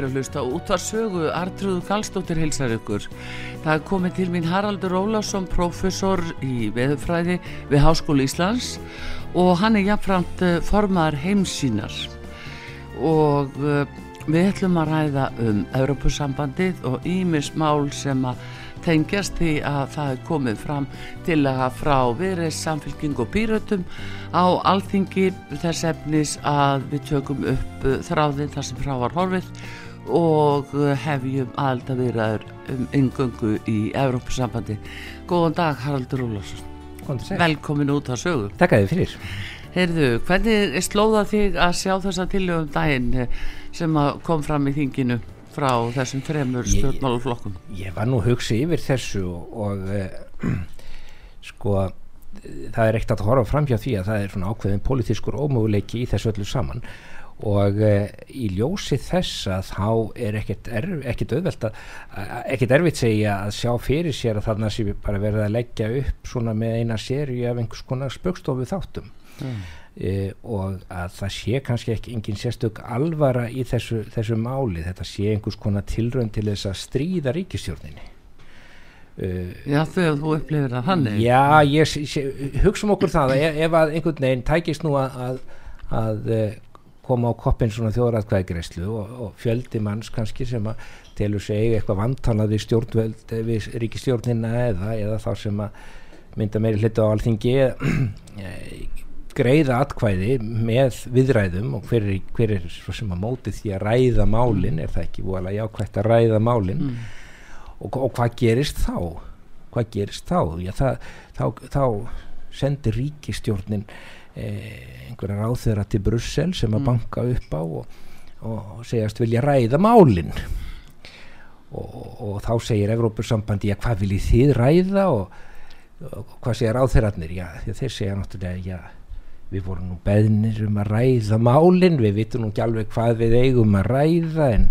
Fyrir að hlusta út var sögu Artrúðu Kallstóttir hilsar ykkur. Það komið til mín Haraldur Ólásson professor í veðufræði við Háskóli Íslands og hann er jáfnframt eh, formar heimsínar og uh, við ætlum að ræða um Europasambandið og ímismál sem að tengjast því að það er komið fram til að frá verið samfélking og pýrötum á alþingi þess efnis að við tökum upp uh, þráðin þar sem frá var horfið og uh, hefjum verið um yngöngu í Evrópusambandi. Góðan dag Haraldur Ólarsson. Velkomin út að sögu. Takk að þið fyrir. Heyrðu, hvernig er slóða þig að sjá þessa tilögum daginn eh, sem kom fram í þinginu? frá þessum þremur stjórnmáluflokkum ég var nú hugsið yfir þessu og, og uh, sko það er ekkert að horfa fram hjá því að það er svona ákveðin politískur ómöguleiki í þessu öllu saman og uh, í ljósi þess að þá er ekkert, erf, ekkert auðvelt að ekkert erfitt segja að sjá fyrir sér að þarna sé bara verið að leggja upp svona með eina séri af einhvers konar spökstofu þáttum. Mm e, og að það sé kannski ekki engin sérstök alvara í þessu, þessu máli. Þetta sé einhvers konar tilrönd til þess að stríða ríkistjórninni Uh, já þegar þú upplifir það hann já ég, hugsa um okkur það ef, ef að einhvern veginn tækist nú að, að, að uh, koma á koppin svona þjóðræðkvæðgreyslu og, og fjöldi manns kannski sem að telur sig eitthvað vantanað við stjórnvöld við ríkistjórnina eða, eða þá sem að mynda meiri hlutu á alþingi greiða atkvæði með viðræðum og hver er, hver er svo sem að móti því að ræða málinn, mm. er það ekki vola jákvægt að ræða málinn mm. og, og hvað gerist þá hvað gerist þá Já, það, þá, þá sendir ríkistjórnin eh, einhverja ráþöra til Brussel sem að mm. banka upp á og, og segjast vilja ræða málinn og, og þá segir Evrópussambandi, já hvað viljið þið ræða og hvað segir ráþörarnir, já þeir segja náttúrulega, já við vorum nú beðnir um að ræða málinn, við vitum nú ekki alveg hvað við eigum að ræða en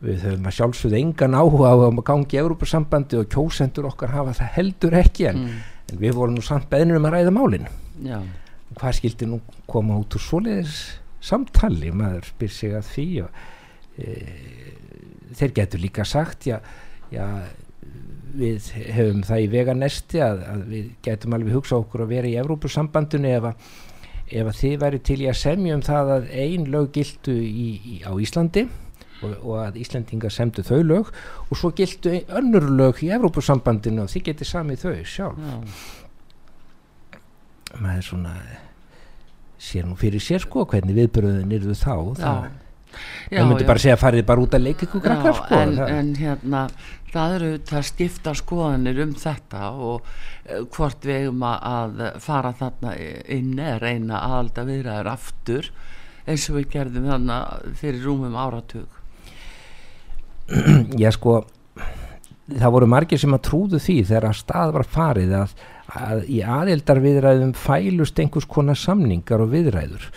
við höfum að sjálfsögðu engan áhuga á að gangi í Európa-sambandi og kjósendur okkar hafa það heldur ekki en, mm. en við vorum nú samt beðnir um að ræða málinn Já. Hvað skildi nú koma út úr svoleiðis samtali, maður spyr sig að því og e, þeir getur líka sagt já, já við hefum það í vega nesti að, að við getum alveg hugsað okkur að vera í Európa-sambandinu ef að ef að þið væri til í að semja um það að ein lög gildu í, í, á Íslandi og, og að Íslandingar semdu þau lög og svo gildu önnur lög í Evrópusambandinu og þið getið samið þau sjálf Já. maður svona sér nú fyrir sér sko hvernig viðbröðin eru þá það, Já, myndi já. bara segja farið bara út að leika ykkur krakkar sko en, en hérna það eru það skipta skoðanir um þetta og uh, hvort við eigum að- að fara þarna inn eða reyna aðalda viðræður aftur eins og við gerðum þarna fyrir rúmum áratug já sko það voru margir sem að trúðu því þegar að stað var farið að, að í aðeldar viðræðum fælust einhvers konar samningar og viðræður.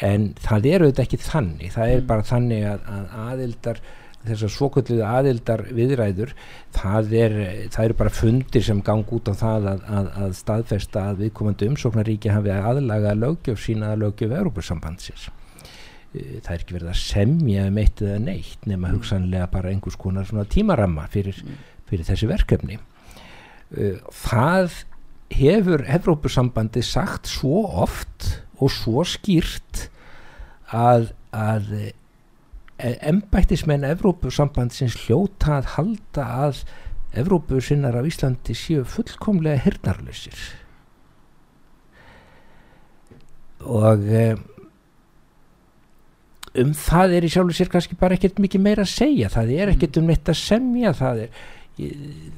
En það er auðvitað ekki þannig. Það er bara þannig að, að aðeldar þessar svokölluðu aðeldar viðræður það er, það eru bara fundir sem gang út á það að, að, að staðfesta að viðkomandi umsóknaríki hafi aðlaga lögjöf sína að lögjöf Európusambandsins Eh, það er ekki verið að semja um eitt eða neitt nema hugsanlega bara einhvers konar tímaramma fyrir, fyrir þessi verkefni. Eh, það hefur Evrópusambandi sagt svo oft og svo skýrt að, að embættismenn Evrópusambandsins hljóta að halda að Evrópusinnar af Íslandi séu fullkomlega hirnarlausir og um, um það er í sjálfu sér kannski bara ekkert mikið meira að segja. Það er ekkert um neitt að semja það er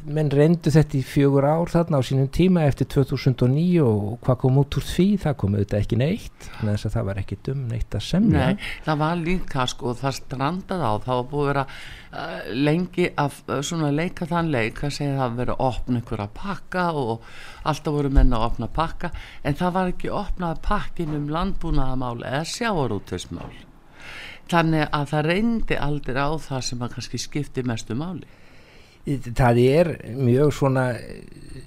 menn reyndu þetta í fjögur ár þarna á sínum tíma eftir 2009 og hvað kom út úr því það kom auðvitað ekki neitt þannig að að það var ekkert um neitt að semja. Nei, það var líka sko, það strandaði á, það var búið að vera uh, lengi að uh, leika þann leik að segja að það verið að opna ykkur að pakka og alltaf voru menna að opna pakka en það var ekki opnað pakkin um landbúnaðamál eða sjávarútveismál þannig að það reyndi aldrei á það sem að kannski skipti mestu máli það er mjög svona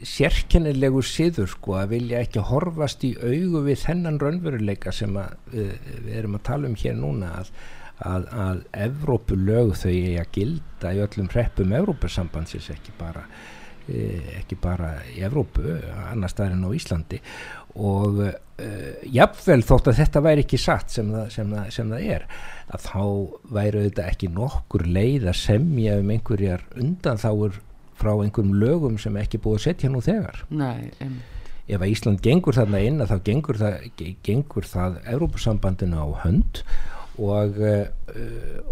sérkennilegu siður sko að vilja ekki horfast í augu við þennan raunveruleika sem að, við, við erum að tala um hér núna að, að, að Evrópulög þau eigi að gilda í öllum hreppum Evrópusambandsins ekki bara eh, ekki bara í Evrópu annar staðar en á Íslandi og uh, jafnvel þótt að þetta væri ekki satt sem það, sem það, sem það er að þá væri þetta ekki nokkur leið að semja um einhverjar undanþáur frá einhverjum lögum sem ekki búið að setja nú þegar. Nei, ef að Ísland gengur þarna inn þá gengur það, ge- gengur það Evrópusambandinu á hönd og, uh,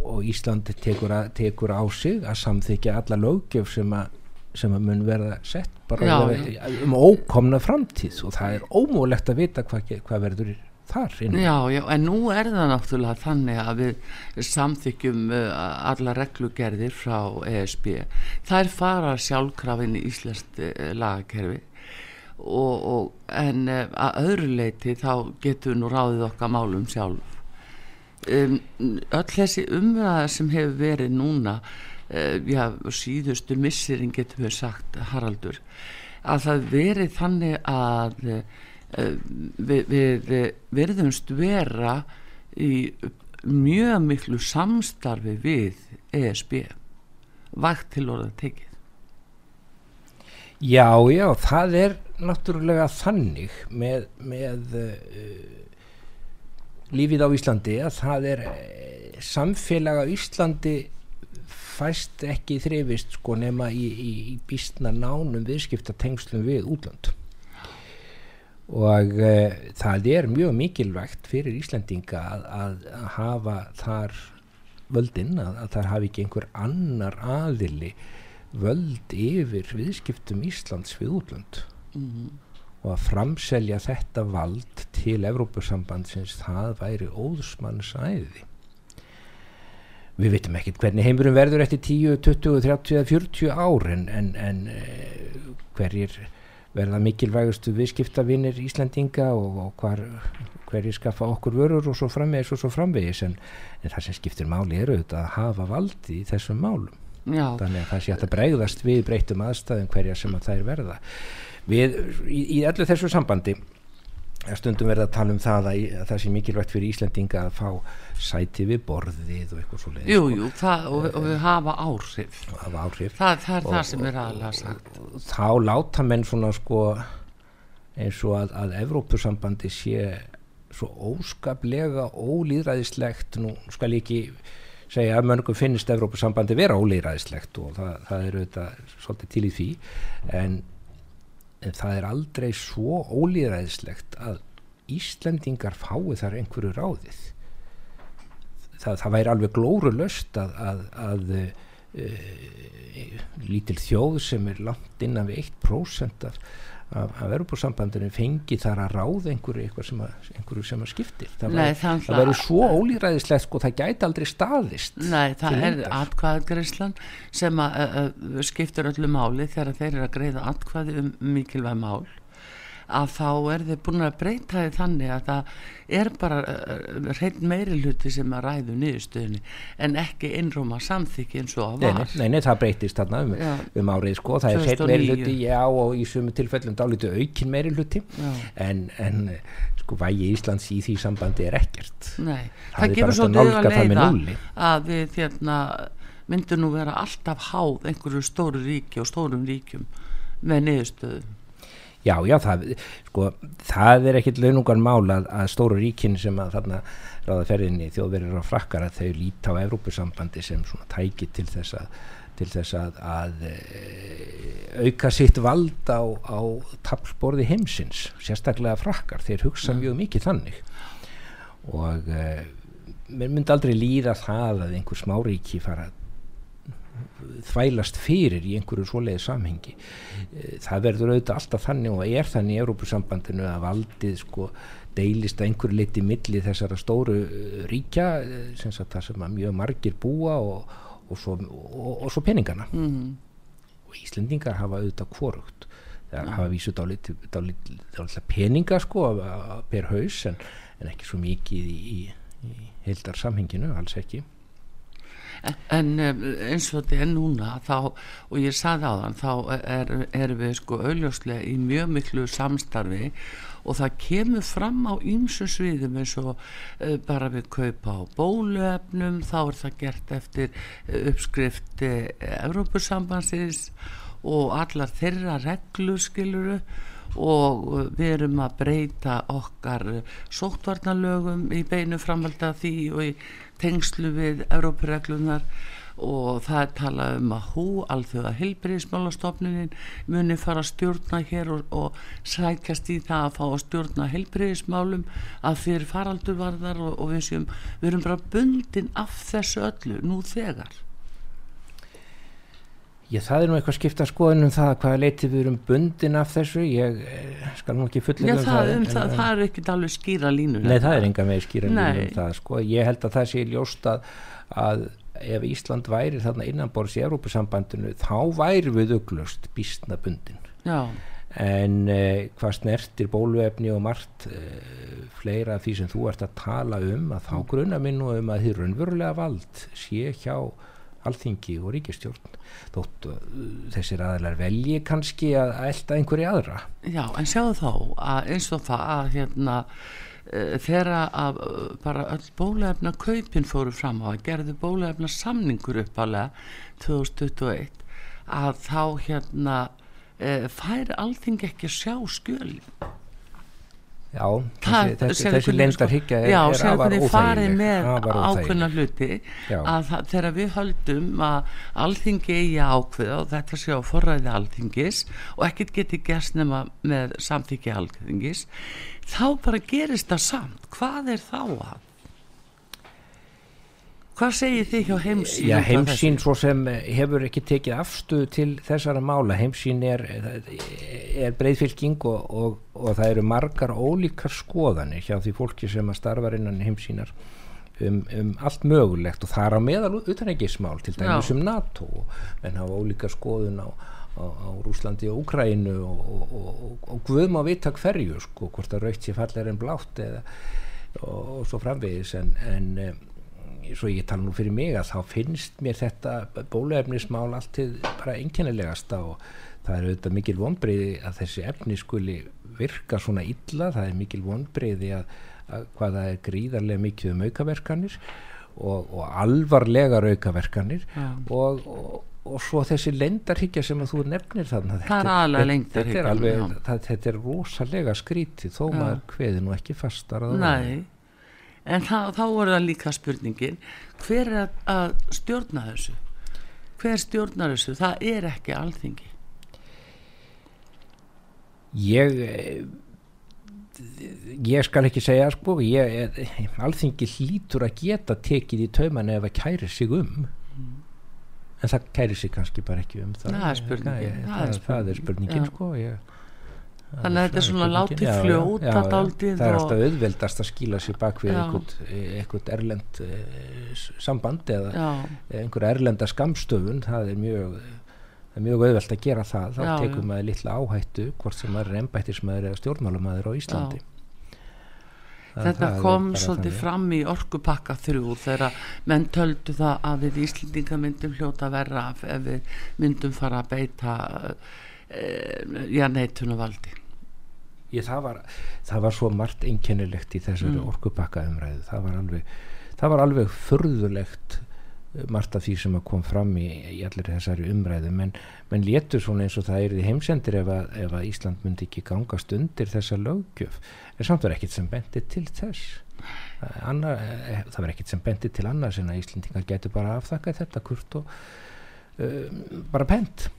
og Ísland tekur, að, tekur á sig að samþykja alla löggjöf sem að sem að mun verða sett bara Já, um ókomna framtíð og það er ómúlegt að vita hvað, hvað verður þar inn Já, já, en nú er það náttúrulega þannig að við samþykjum uh, alla reglugerðir frá ESB. Þær fara sjálfkrafin í Íslands uh, lagakerfi og, og, en uh, að öðru leiti þá getum við nú ráðið okkar málum sjálf. Um, öll þessi umræða sem hefur verið núna, já, síðustu missirin getum við sagt, Haraldur, að það verið þannig að uh, við, við verðumst vera í mjög miklu samstarfi við ESB vakt til orða tekið. Já, já, það er náttúrulega þannig með, með uh, lífið á Íslandi að það er uh, samfélag á Íslandi fæst ekki þrifist sko nema í, í, í býstna nánum viðskiptatengslum við útlönd. Og uh, það er mjög mikilvægt fyrir Íslandinga að, að, að hafa þar völdin, að, að þar hafi ekki einhver annar aðili völd yfir viðskiptum Íslands við útlönd. Mm. og að framselja þetta vald til Evrópusambandsins það væri óðsmanns æði við veitum ekkert hvernig heimurum verður eftir 10, 20, 30 eða 40 ár en, en, en uh, hverjir verða mikilvægustu viðskiptavinir Íslandinga og, og hvar, hverjir skaffa okkur vörur og svo framvegis og svo framvegis en, en það sem skiptir máli er auðvitað að hafa valdi í þessum málum. Já, þannig að það sé að bregðast við breytum aðstæðum hverja sem að þær verða. Við, í, í öllu þessu sambandi er stundum verið að tala um það að, að það sé mikilvægt fyrir Íslandinga að fá sæti við borðið og eitthvað svo leiðis jú, jú, það, og, og við hafa áhrif. af áhrif. Það, það er Og- það sem er aðlega sagt. þá láta menn svona sko eins og að, að Evrópusambandi sé svo óskaplega ólýðræðislegt nú skal ég ekki segja að mörgum finnst Evrópusambandi vera ólýðræðislegt og það, það er auðvitað svolítið til í því. En, en það er aldrei svo ólýðræðislegt að Íslendingar fái þar einhverju ráðið. Það, það væri alveg glóru löst að, að, að uh, lítil þjóð sem er langt innan við 1% af af, af Europasambandinu fengi þar að ráða einhverju sem að, einhverju sem að skiptir. Það verður svo ólýræðislegt sko það gæti aldrei staðist Nei, það er atkvæðagreislan sem að, skiptir öllu máli þegar þeir eru að greiða atkvæði um mikilvæg mál að þá er þið búin að breyta því þannig að það er bara uh, hrein meiri hluti sem að ræðu niðurstöðinni en ekki innróma samþykki eins og að var. Nei, nei, það breytist þarna um, um árið sko, það er hrein meiri hluti, já og í sumu tilfellum dálítið aukin meiri hluti. En, en sko vægi Íslands í því sambandi er ekkert. Nei, það, það gefur svo dög að leiða að við hérna myndur nú vera alltaf háð einhverju stóru ríki og stórum ríkjum með niðurstöðum Já, já, það, sko, það er ekkit launungan mál að, að stóru ríkin sem að þarna ráða ferðinni þjóðverðir á frakkar að þau líta á Evrópusambandi sem svona tæki til þess að, til þess að, að e, auka sitt vald á, á tablborði heimsins, sérstaklega frakkar, þeir hugsa mm. mjög mikið þannig og e, mér myndi aldrei líða það að einhver smáríki fara að þvælast fyrir í einhverju svoleiði samhengi. Eh, það verður auðvitað alltaf þannig og er þannig í Európusambandinu að valdið sko deilist að einhverju liti milli þessara stóru eh, ríkja eh, sem það sem að mjög margir búa og, og, svo, og, og svo peningana. Mm -hmm. og Íslendingar hafa auðvitað kvorugt það hafa vísut á litla peninga sko per haus en, en ekki svo mikið í, í, í heildar samhenginu, alls ekki en eins og þetta er núna þá, og ég saði á þann þá erum er við sko auðljóslega í mjög miklu samstarfi og það kemur fram á ýmsu sviðum eins og uh, bara við kaupa á bóluefnum þá er það gert eftir uh, uppskrifti Evrópusambansins og allar þeirra reglur skiluru og við erum að breyta okkar sóttvarnalögum í beinu framvalda því og í tengslu við Európureglunar og það er talað um að hú alþjóða heilbriðismálastofnunin muni fara að stjórna hér og, og sækjast í það að fá að stjórna heilbriðismálum að fyrir faraldurvarðar og, og við, séum, við erum bara bundin af þessu öllu nú þegar Já, það er nú eitthvað skipta skoðin um það hvaða leiti við erum bundin af þessu. Ég eh, skal nú ekki fulllega um það um það, það er ekkit alveg skýra línu Nei, það er enga með skýra línu um það sko. ég held að það sé ljóst að, að ef Ísland væri þarna innanbors í Európusambandinu þá væri við auglust bísna bundin. Já. en eh, hvað snertir bóluefni og margt eh, fleira af því sem þú ert að tala um að þá grunna minn og um að því raunverulega vald sé hjá alþingi og ríkistjórn þótt uh, þessir aðlar velji kannski að elda einhverju aðra. Já, en sjáðu þá að eins og það að hérna uh, þegar að uh, bara öll bólefna kaupin fóru fram á að gerðu bólefna samningur uppalega 2021 að þá hérna uh, fær alþingi ekki sjá skjölin Já, þessi, þessi, þessi lendarhyggja er, er afar óþægileg. Já, farið með ákveðna hluti já. að það, þegar við höldum að alþingi eigi ákveða og þetta sé á forræði alþingis og ekkert geti gerst nema með samþyggi alþingis, þá bara gerist það samt. Hvað er þá að? Hvað segir þið hjá heimsín? Já, heimsín svo sem hefur ekki tekið afstuð til þessara mála. Heimsín er, er breyðfylking og, og, og það eru margar ólíkar skoðanir hjá því fólki sem að starfa innan heimsínar um, um allt mögulegt. Og það er á meðal utanægismál til dæmis um NATO. En hafa ólíkar skoðun á, á, á Rúslandi og Úkrænu og, og guðum að vita hverju sko, hvort að raukt sér fallir en blátt eða, og svo framvegis. En, en svo ég tala nú fyrir mig að þá finnst mér þetta bóluefnismál alltið bara einkennilegasta og það er auðvitað mikil vonbreiði að þessi efni skuli virka svona illa, það er mikil vonbreiði að, að hvaða er gríðarlega mikið um aukaverkanir og, og alvarlegar aukaverkanir ja. og, og, og svo þessi lendarhyggja sem að þú nefnir þarna þetta, er alveg, það, þetta er rosalega skrítið þó ja. maður hveði nú ekki fastar það. En þá, þá er það líka spurningin hver er að, að stjórna þessu? Hver stjórnar þessu? Það er ekki alþingi ég eh, ég skal ekki segja sko ég, alþingi hlýtur að geta tekið í tauman ef að kæri sig um. Mm. en það kæri sig kannski bara ekki um það, það er spurningin. það, það, það er spurningin sko ég, þannig að þetta er svona látið fljóta það er alltaf auðveldast að skýla sér bak við einhvern erlend eh, samband eða já. einhver erlenda skamstöfun það er mjög það er mjög auðvelt að gera það. Þá já, tekum maður litla áhættu hvort sem maður er ennbættismæður eða stjórnmálamæður á Íslandi. Já. Þetta kom svolítið fram í orkupakka þrjú þegar menn töldu það að við Íslendinga myndum hljóta verra ef við myndum fara að beita e, já neittuna Ég, það, var, það var svo margt einkennilegt í þessari mm. orkupakka umræðu það var alveg, það var alveg förðulegt margt af því sem kom fram í, í allir þessari umræðu. Menn, menn léttur svona eins og það er í heimsendir ef að, ef að Ísland myndi ekki gangast undir þessa lögjöf en samt var ekkit sem bendi til þess. Anna, eh, það var ekkit sem bendi til annars en að Íslandinga getur bara afþakkað þetta kurt og uh, bara pent.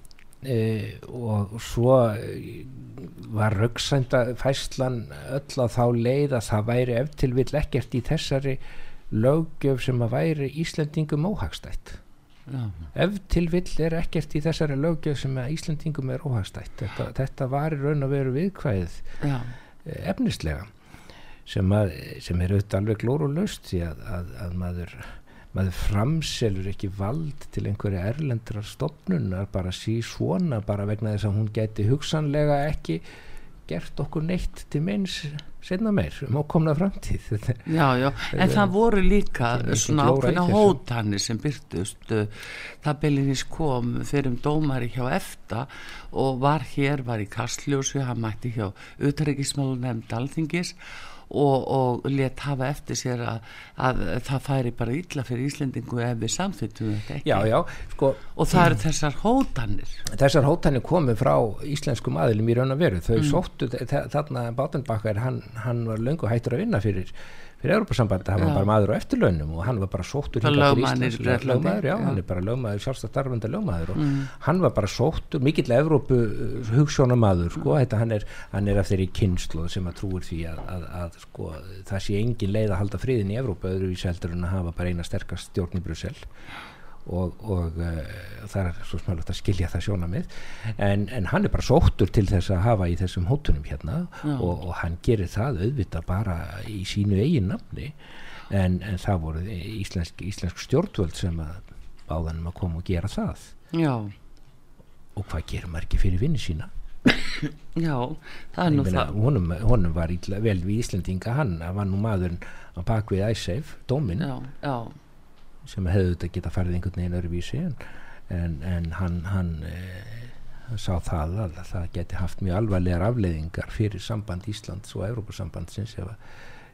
Uh, og svo var rauksænda fæslan öll á þá leið að það væri eftir vil ekkert í þessari lögjöf sem að væri Íslandingum óhagstætt Já. ef til vill er ekkert í þessari lögjöf sem að Íslandingum er óhagstætt þetta, þetta var í raun og veru viðkvæðið Já. Eh, efnislega sem, að, sem er auðvitað alveg glórulöst því að, að, að maður maður framselur ekki vald til einhverja erlendrar stopnunar bara sí svona bara vegna þess að hún geti hugsanlega ekki gert okkur neitt til meins senna meir um ákomna framtíð. Já, já, en það voru líka svona ákveðna hótani sem byrtust það Belinis kom fyrir um dómari hjá EFTA og var hér, var í Kastljósu hann mætti hjá Utryggismálu nefnd Alþingis og, og let hafa eftir sér að, að það færi bara illa fyrir Íslendingu ef við samþýttum þetta ekki. Já, já, sko, og það eru þessar hótanir. Þessar hótanir komið frá íslenskum aðilum í raun og veru. Þau mm. sóttu þarna Bátenbakkar hann, hann var löngu hættur að vinna fyrir fyrir Europasambandi, hann var bara maður á eftirlaunum og hann var bara sóttur lögmaður, já, já, hann er bara lögmaður, sjálfstættarfanda lögmaður og mm. hann var bara sóttur, mikill Evrópu uh, hugssjónamaður, sko, þetta hann er hann er af þeirri kynslu sem að trúur því að, að, að sko, það sé engin leið að halda friðin í Evrópa öðruvísi heldur en að hafa bara eina sterkast stjórn í Brussel og, og uh, það er svo smálegt að skilja það sjóna með en, en hann er bara sóttur til þess að hafa í þessum hótunum hérna og, og hann gerir það auðvitað bara í sínu eigin nafni. En, en það voru íslensk, íslensk stjórnvöld sem báðanum að koma og gera það. Já. og hvað gerir maður ekki fyrir vinni sína? Já, það er nú það. honum, honum var ítla, vel við Íslandinga hann var nú maðurinn á bakvið æsseif, dómin já, já sem hefðu þetta geta farið einhvern veginn öruvísi en, en, en hann, hann e, sá það að það geti haft mjög alvarlegar afleiðingar fyrir samband Íslands og Európa-sambandsins ef,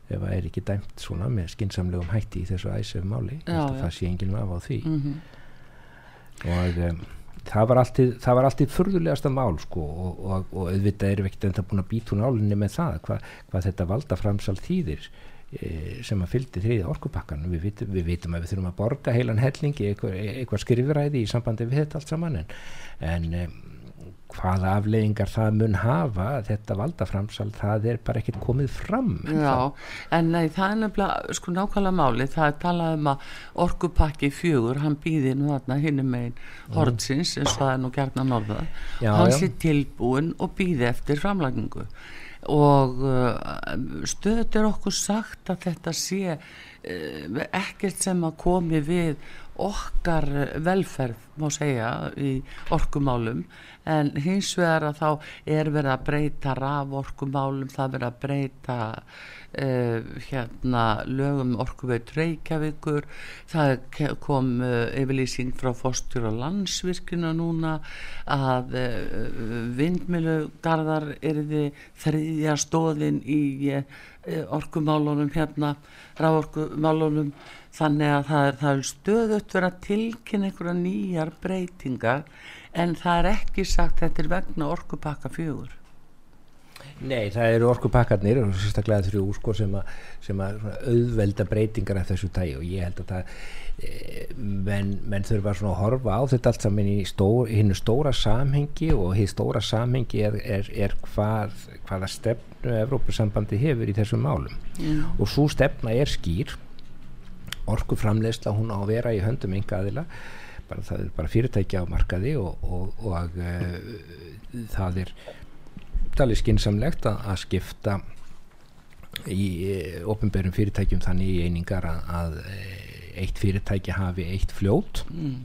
ef það er ekki dæmt svona með skinsamlegum hætti í þessu æsef máli. Já, það sé enginn af á því. Mm -hmm. og e, það var alltið það var alltið fyrðulegasta mál sko og, og, og auðvitað erum við ekkert enda búin að býta hún álinni með það hva, hvað þetta valda framsal þýðir sem að fylgdi þriðja orkupakkan við vitum, við vitum að við þurfum að borga heilan hellingi eitthvað, eitthvað skrifræði í sambandi við þetta allt saman en, en um, hvaða afleiðingar það mun hafa þetta valdaframsal, það er bara ekkert komið fram Já, en nei, það er nefnilega sko nákvæmlega máli það er talað um að orkupakki fjögur hann býði nú þarna hinnum megin hortsins eins og það er nú gerna norða hann sé tilbúin og býði eftir framlagningu og stöðut er okkur sagt að þetta sé uh, ekkert sem að komi við okkar velferð má segja í orkumálum. En hins vegar að þá er verið að breyta raf orkumálum það verið að breyta Uh, hérna lögum orkuveit Reykjavíkur. Það kom uh, yfirlýsing frá fórstur og landsvirkuna núna að uh, vindmilugarðar er þið þriðja stóðin í orkumálunum hérna ráorkumálunum þannig að það er, það er stöðut verið að tilkynna einhverja nýjar breytingar en það er ekki sagt þetta er vegna orkupakka fjögur. Nei, það eru orkupakkarnir og sérstaklega þrjú sko sem að, sem að auðvelda breytingar af þessu tægi og ég held að það e, menn, menn þurfa svona að horfa á þetta allt saman í stór, hinnu stóra samhengi. Og hinn stóra samhengi er, er, er hvað, hvaða stefn stefnu Evrópusambandi hefur í þessum málum. Mm. og svo stefna er skýr orkuframleysla hún á að vera í höndum enga aðila bara, það er bara fyrirtækja á markaði og, og, og uh, það er talið skinsamlegt að, að skipta í uh, ofinberum fyrirtækjum þannig í einingar að, að eitt fyrirtæki hafi eitt fljót mm.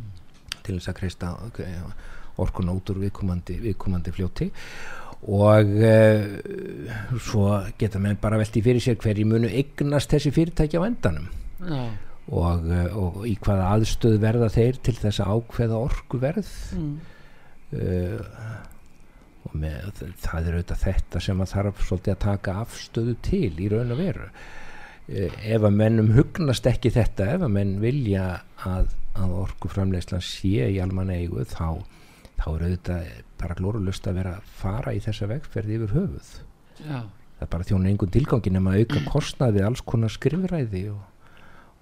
til þess að kreista orkun út úr viðkomandi, viðkomandi fljóti. Og uh, svo geta menn bara velti fyrir sér hverji munu eignast þessi fyrirtæki á endanum og, eh, og í hvaða aðstöð verða þeir til þess að ákveða orgu verð mm. uh, og með, það er auðvitað þetta sem að þarf svolítið að taka afstöðu til í raun og veru uh, ef að mennum hugnast ekki þetta ef að menn vilja að, að orgu framlegslan sé í alman eigu þá, þá er auðvitað bara glórulust að vera að fara í þessa vegferði yfir höfuð Já. það er bara þjónu einhvern tilgangi nema auka kostnaði alls konar skrifræði og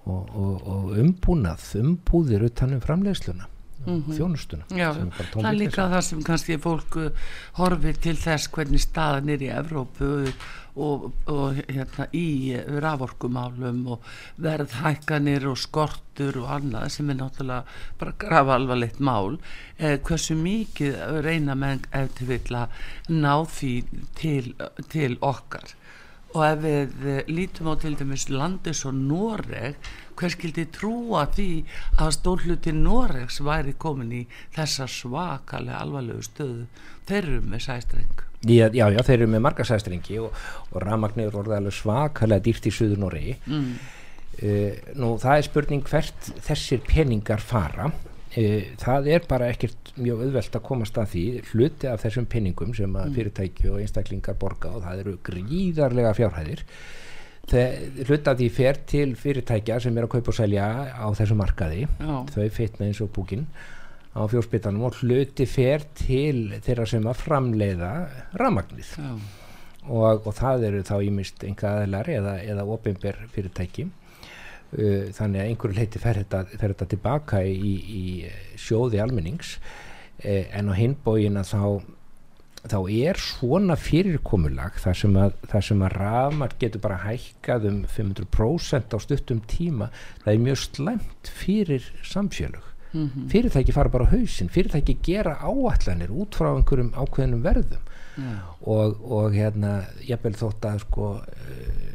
og, og, og umbúnað umbúðir utanum framlegsluna mm -hmm. þjónustuna Já, það er líka það sem kannski fólk uh, horfið til þess hvernig staðan er í Evrópu og, og hérna í raforkumálum og verðhækkanir og skortur og annað sem er náttúrulega bara grafa alvarleitt mál. Eh, hversu mikið reyna menn eftir vilja ná því til, til okkar og ef við eh, lítum á til dæmis landis og Noreg hver skildi trúa því að stórluti Noregs væri komin í þessa svakalega alvarlegu stöðu? Þeir eru með sæstreng. Já, já, já þeir eru með marga sæstrengi og, og ramagnir voru alveg svakalega dýrt í Suður Noregi. Mm. uh, Nú það er spurning hvert þessir peningar fara það er bara ekkert mjög auðvelt að komast að því. Hluti af þessum pinningum sem að mm. fyrirtæki og einstaklingar borga og það eru gríðarlega fjárhæðir. Hluti af því fer til fyrirtækja sem er að kaupa og selja á þessu markaði. Já. þau feitna eins og búkin á fjórspittanum og hluti fer til þeirra sem að framleiða ramagnið og, og það eru þá ímist enga aðlar eða, eða ofinber fyrirtæki þannig að einhverju leiti fer þetta, fer þetta tilbaka í, í sjóði almennings eh, en á hinbógin að þá þá er svona fyrirkomulag þar sem að, að rafmar getur bara hækkað um 500% á stuttum tíma það er mjög slemt fyrir samfélög mm -hmm. fyrirtæki fara bara á hausin fyrirtæki gera áallanir út frá einhverjum ákveðnum verðum yeah. og, og hérna ég bel þótt að sko uh,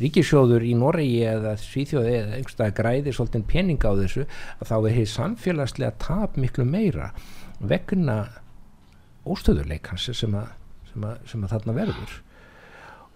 ríkisjóður í Noregi eða Svíþjóði eða einhverstað græðir svolítið peninga á þessu að þá er hér samfélagslega tap miklu meira vegna óstöðuleikans sem, sem, sem að þarna verður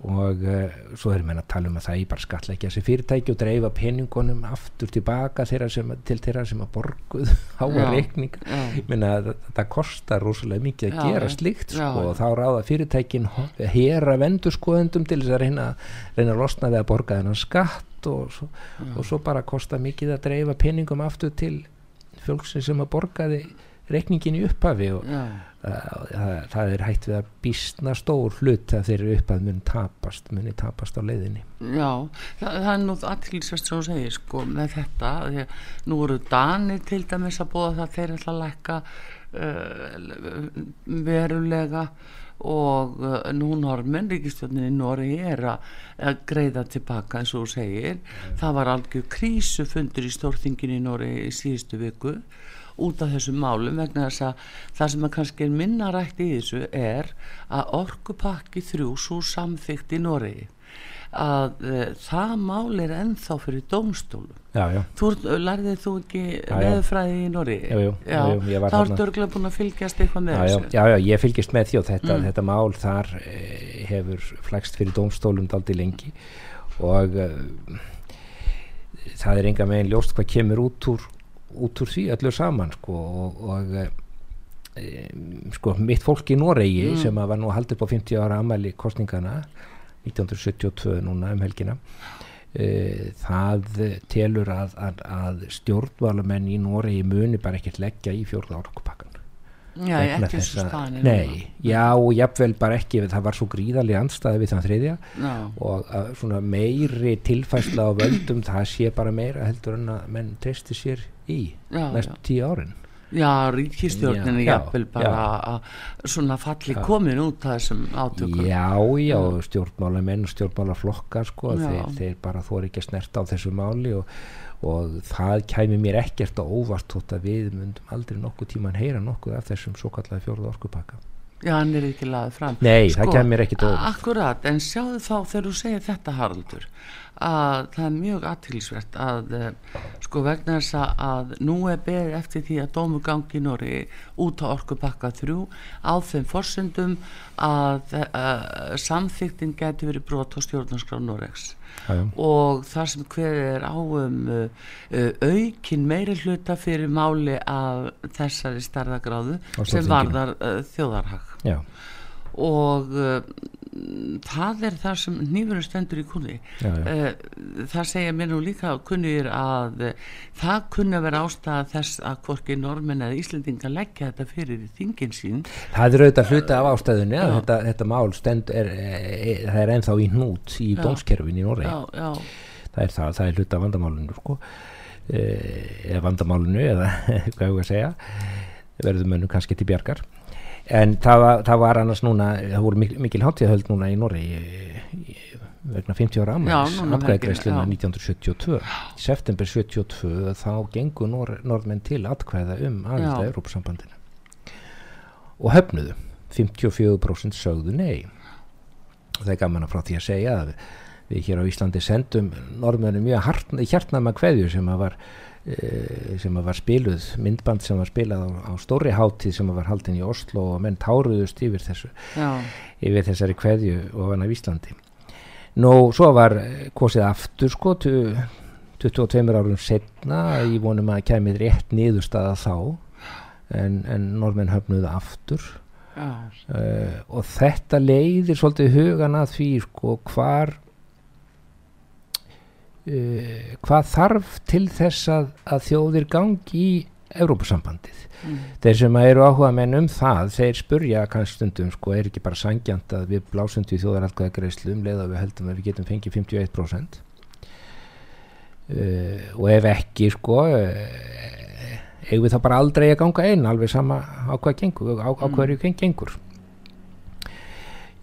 og uh, svo erum við að tala um að það er bara skatleikja þessi fyrirtæki og dreifa peningunum aftur tilbaka þeirra sem, til þeirra sem að borguð að reikning. minna að það kostar rosalega mikið að já, gera slikt sko, og þá ráða fyrirtækin hera vendurskoðendum til þess að reyna, reyna að losna við að borga þennan skatt og svo, og svo bara kostar mikið að dreifa peningum aftur til fólksinn sem að borgaði reikningin í upphafi og það, það er hægt við að bísna stór hlut að þeir eru uppað muni tapast, muni tapast á leiðinni. Já, það, það er nú aðtilsvægt sem þú segir sko með þetta að nú eru Dani til dæmis að búa það þeir ætla að lækka uh, verulega og uh, nú normin ríkistjóninni í Nóri er að greiða tilbaka eins og segir. Það var algjör krísufundur í stórþingin í Nóri í síðustu viku út af þessum málum vegna þess að það sem að kannski er minna rætt í þessu er að orkupakki þrjú svo samþygt í Noregi að e, það mál er ennþá fyrir dómstólum. Já, já. þú lærðið þú ekki veðfræði í Norri þá ertu örgulega búin að fylgjast eitthvað með þessu? já, já, ég fylgjast með því og þetta, mm. þetta mál þar e, hefur flækst fyrir dómstólum daldi lengi. Og e, það er enga megin ljóst hvað kemur út úr út úr því allur saman sko og, og e, sko mitt fólk í Noregi mm. sem var nú haldið på 50 ára amæli kostningana 1972 núna um helgina e, það telur að, að, að stjórnvalamenn í Noregi muni bara ekkert leggja í fjórða árokupakkan Já, ekki svo stanir Nei, já og jafnvel bara ekki það var svo gríðarlega anstæði við þann þriðja. No. og að, svona meiri tilfæsla á völdum það sé bara meira heldur en að menn treysti sér í já, næstu já. tíu árin. Já, ríkistjórninu jafnvel bara að svona falli já. komin út að þessum átökum. Já, já, stjórnmálamenn og stjórnmálaflokkar sko, þeir, þeir bara þóri ekki að snerta á þessu máli og, og það kæmi mér ekkert á óvart þótt að við myndum aldrei nokkuð tíman heyra nokkuð af þessum svo kallega fjórða orkupakka. Já, hann er ekki laðið fram. Nei, sko, það kemur ekki dóð Akkurat, en sjáðu þá þegar þú segir þetta Haraldur að það er mjög aðtilsvert að eh, sko vegna þess að nú er beðið eftir því að dómugangi Nóri út á orkupakka þrjú á þeim forsendum að uh, eh, samþyktin getur verið brot á stjórnarskrá Nóregs og þar sem hver er á um uh, aukin meiri hluta fyrir máli af þessari starðagráðu sem varðar uh, þjóðarhag. Já. Og það er það sem nýfurinn stendur í kunni já, já. Eh, það segja mér nú líka kunnir að eh, það kunni að vera ástæða þess að hvorki normin eða Íslandinga leggja þetta fyrir þingin sín. Það er auðvitað hluta af ástæðunni að þetta, þetta mál stend er, er, það er ennþá í hnút í dómskerfin í Norri það er það, það er hluta af vandamálunu sko. eh, eða vandamálunu eða hvað ég voru að segja verður mönnum kannski til bjargar en það það var annars núna það voru mikil, mikil hátíðahöld núna í Norri vegna 50 ára aðmælis atkvæðagreisluna 1972 í september 72 þá gengur nor, norðmenn til atkvæða um aðeins að Európa-sambandinu og höfnuðu. 54% sögðu nei. Og það er gaman að frá því að segja að við hér á Íslandi sendum norðmennu mjög hjartnama hverju sem að var sem var spiluð, myndband sem var spilað á, á stóri hátíð sem var haldin í Oslo og menn táruðust yfir þessu Já. yfir þessari kveðju og hann af Íslandi. Nú svo var kosið aftur sko 22 árum setna í vonum að kemið rétt niðurstaða þá en, en normenn höfnuðu aftur. Uh, og þetta leiðir svolítið hugan að því sko hvar uh, hvað þarf til þess að, að þjóðir gangi í Európusambandið mm. þeir sem eru áhuga menn um það þeir spurja kannski stundum sko er ekki bara sangjant að við blásum til þjóðaralkaða greiðslu um leið að við heldum að við getum fengið 51% uh, og ef ekki sko uh, eigum við þá bara aldrei að ganga einn alveg sama á hvað gengur á, á mm. hverju gengur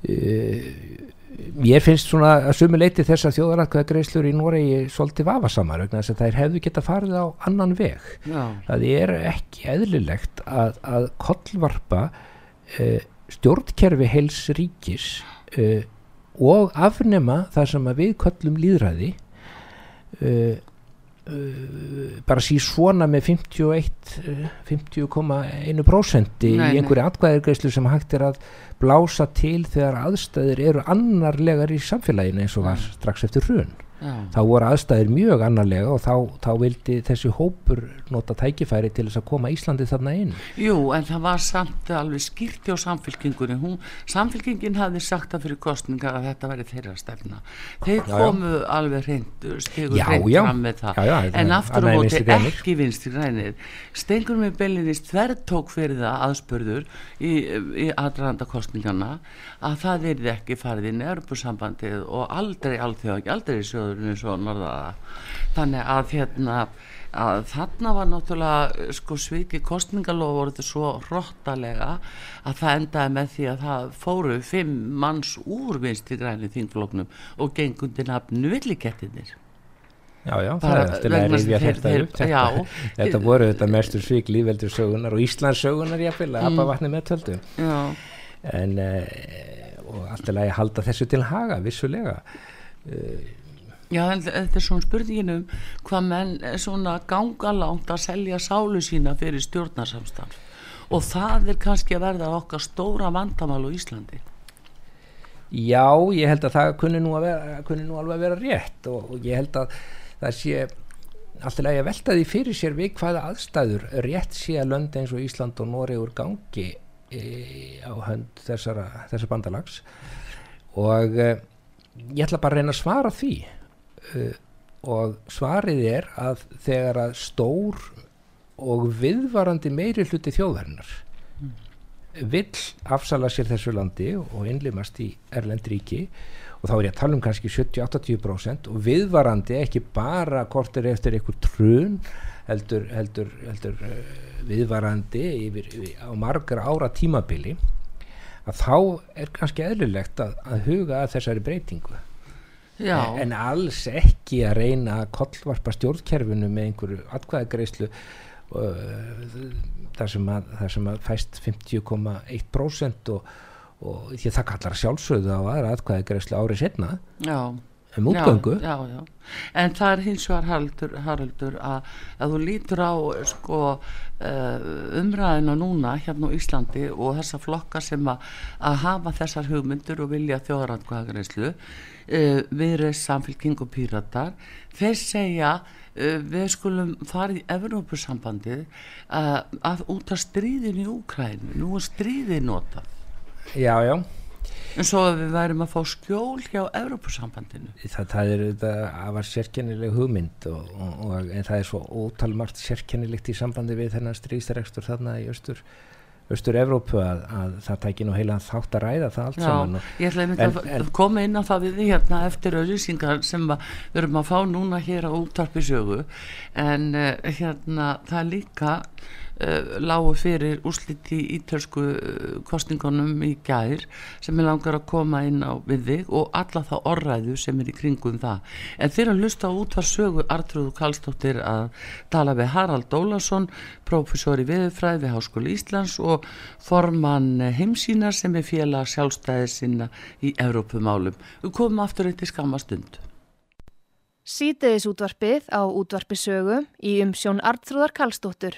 uh, Mér finnst svona að sumuleiti þess að þjóðarætkvæða greiðslur í Noregi svolítið vafasamar þess að þær hefðu geta farið á annan veg. Já. Það er ekki eðlilegt að, að kollvarpa uh, stjórnkerfi heils ríkis uh, og afnema það sem við kollum líðræði uh, bara sí svona með 51 50,1% í einhverju atkvæðirgreyslu sem hægt er að blása til þegar aðstæðir eru annarlegar í samfélaginu eins og var strax eftir hrun Já. þá voru aðstæðir mjög annarlega og þá, þá vildi þessi hópur nota tækifæri til þess að koma Íslandi þarna inn. Jú, en það var samt alveg skýrti á samfélkingunni Hún, samfélkingin hafði sagt það fyrir kostningar að þetta væri þeirra stefna. Þeir já, komu já. alveg reynd stegur reynd fram með það. En aftur á móti ekki vinst í reynir stengur með Bellinist þvertók fyrir það aðspörður í, í aðranda kostningarna að það verði ekki farið í Europasambandið og aldrei alþjóð, aldrei sjóðurinn eins og norðaða þannig að hérna að þarna var náttúrulega sko sviki kostningalóð voruð þetta svo hróttalega að það endaði með því að það fóru fimm manns úr vinst í græni þingfloknum og gengundi nafnu villikettinir Já, já, það er eftir að rifja þetta upp þetta, þetta voru þetta mestur svík lífveldur sögunar og Íslands sögunar jáfnvel að hafa mm. vatni með töldu. En uh, og alltaf að halda þessu til haga vissulega. Uh, Já, þetta er svona spurningin um hvað menn svona ganga langt að selja sálu sína fyrir stjórnarsamstafn og það er kannski að verða okkar stóra vandamál á Íslandi. Já, ég held að það kunni nú, að vera, kunni nú alveg að vera rétt og, og ég held að það sé alltaf að velta því fyrir sér við hvaða aðstæður rétt sé að lönd eins og Ísland og úr gangi e, á hönd þessara, þessar bandalags. Og e, ég ætla bara að reyna að svara því og svarið er að þegar að stór og viðvarandi meiri hluti þjóðarinnar mm. vill afsala sér þessu landi og innlimast í Erlendríki og þá er ég að tala um kannski 70-80% og viðvarandi ekki bara kortir eftir einhver trun heldur, heldur, heldur uh, viðvarandi yfir, yfir, á margar ára tímabili að þá er kannski eðlilegt að, að huga að þessari breytingu Já. en alls ekki að reyna að kollvarpa stjórnkerfinu með einhverju atkvæðagreyslu uh, þar sem að, þar sem að fæst 50,1% og, og því að það kallar sjálfsögðu á aðra atkvæðagreyslu árið setna Já um útgöngu. já, já, en það er hins vegar haraldur, haraldur að, að þú lítur á sko, uh, umræðina núna hérna á Íslandi og þessa flokka sem að, að hafa þessar hugmyndur og vilja þjóðrandkvæðagreyslu uh, viðreið samfélking og píratar þeir segja uh, við skulum fara í Evrópusambandið uh, að út af stríðin í Úkrænu nú er stríðin notað. Já, já en svo að við værum að fá skjól hjá Evrópusambandinu. Það, það er þetta að var sérkennileg hugmynd og, og, og, en það er svo ótalmart sérkennilegt í sambandi við þennan stríðstarekstur þarna í austur austur Evrópu að, að það tækir nú heila þátt að ræða það allt Já, saman ég ætla einmitt að koma inn á það við hérna eftir auðvisingar sem við erum að fá núna hér á úttarpisögu en uh, hérna það líka lágu fyrir úsliti í ítölsku uh, kostningunum í gær sem er langar að koma inn á við þig og alla það orræðu sem er í kringum það en þeir að lusta út var sögu Artrúðu Kallstóttir að tala við Harald Ólason profesor í viðfræði við Háskóli Íslands og formann heimsínar sem er félag sjálfstæði sinna í Evrópumálum. Við komum aftur eitt í skamma stund. Sýteðis útvarpið á útvarpisögu í umsjón Artrúðar Kallstóttur.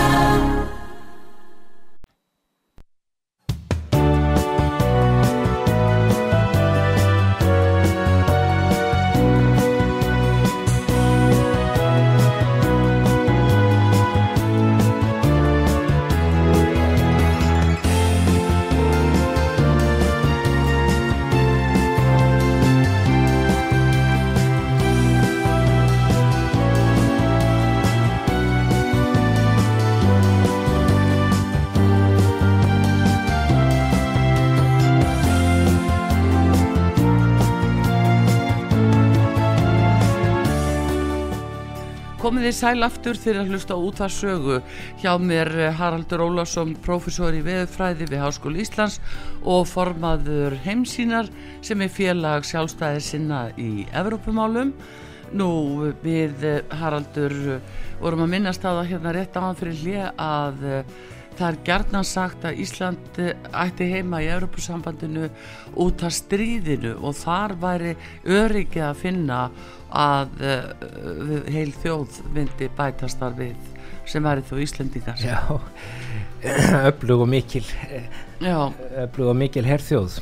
Komið þið sæl aftur að hlusta út það sögu hjá mér eh, Haraldur Ólásson profesor í veðfræði við Háskóli Íslands og formaður heimsínar sem er félag sjálfstæðir sinna í Evrópumálum. Nú við eh, Haraldur vorum að minnast að það hérna rétt áðan fyrir hlið að eh, það er gerðnan sagt að Ísland ætti heima í Europasambandinu út af stríðinu og þar væri öryggi að finna að uh, heil þjóð myndi bætast þar við sem væri þú Íslandingar Já, öflug og mikil öflug og mikil herrþjóð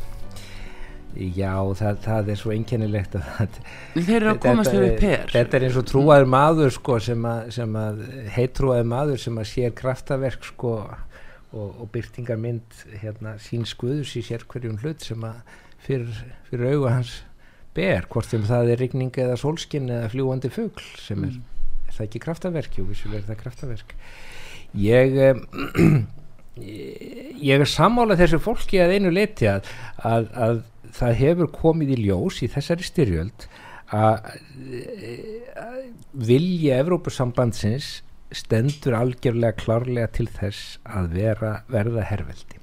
Já, það, það er svo einkennilegt að þeir eru að komast við per. Þetta er eins og trúaður maður sko, sem að, að heitrúaður maður sem að sér kraftaverk sko, og, og byrtingar mynd hérna, sín skuðus í sér hverjum hlut sem að fyrir, fyrir auga hans ber, hvort sem það er rigning eða solskinn eða fljúandi fugl sem er, mm. er það ekki kraftaverk? Jú, vissulega er það kraftaverk. Ég ég er sammálað þessu fólki að einu leti að, að, að það hefur komið í ljós í þessari styrjöld að vilja Evrópusambandsins stendur algjörlega klárlega til þess að vera, verða herrveldi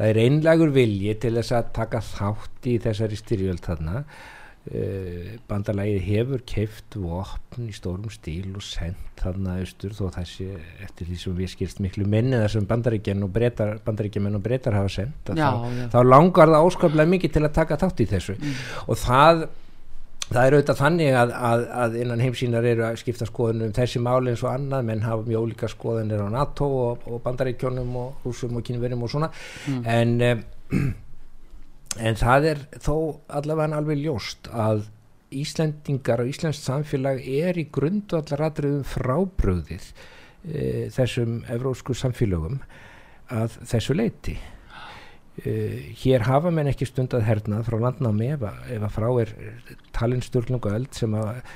það er einlagur vilji til þess að taka þátt í þessari styrjöld þarna uh, bandalagið hefur keift vopn í stórum stíl og sendt þarna austur þó þessi eftir því sem við skilst miklu minni þar sem bandaríkjan og breytar bandaríkjaman og breytar hafa sendt já, þá, já. þá langar það áskaplega mikið til að taka þátt í þessu mm. og það það er auðvitað þannig að, að, að innan heimsínar eru að skipta skoðunum um þessi máli eins og annað, menn hafa mjög ólíka skoðunir á NATO og, og bandaríkjónum og rúsum og kynverjum og svona. Mm. en um, en það er þó allavega alveg ljóst að Íslendingar og Íslands samfélag er í grundu allar aðriðum frábröðið e, þessum evrósku samfélagum að þessu leiti hér hafa menn ekki stundað hernað frá landnámi ef að, ef að frá er talin stjórnlungu öld sem að uh,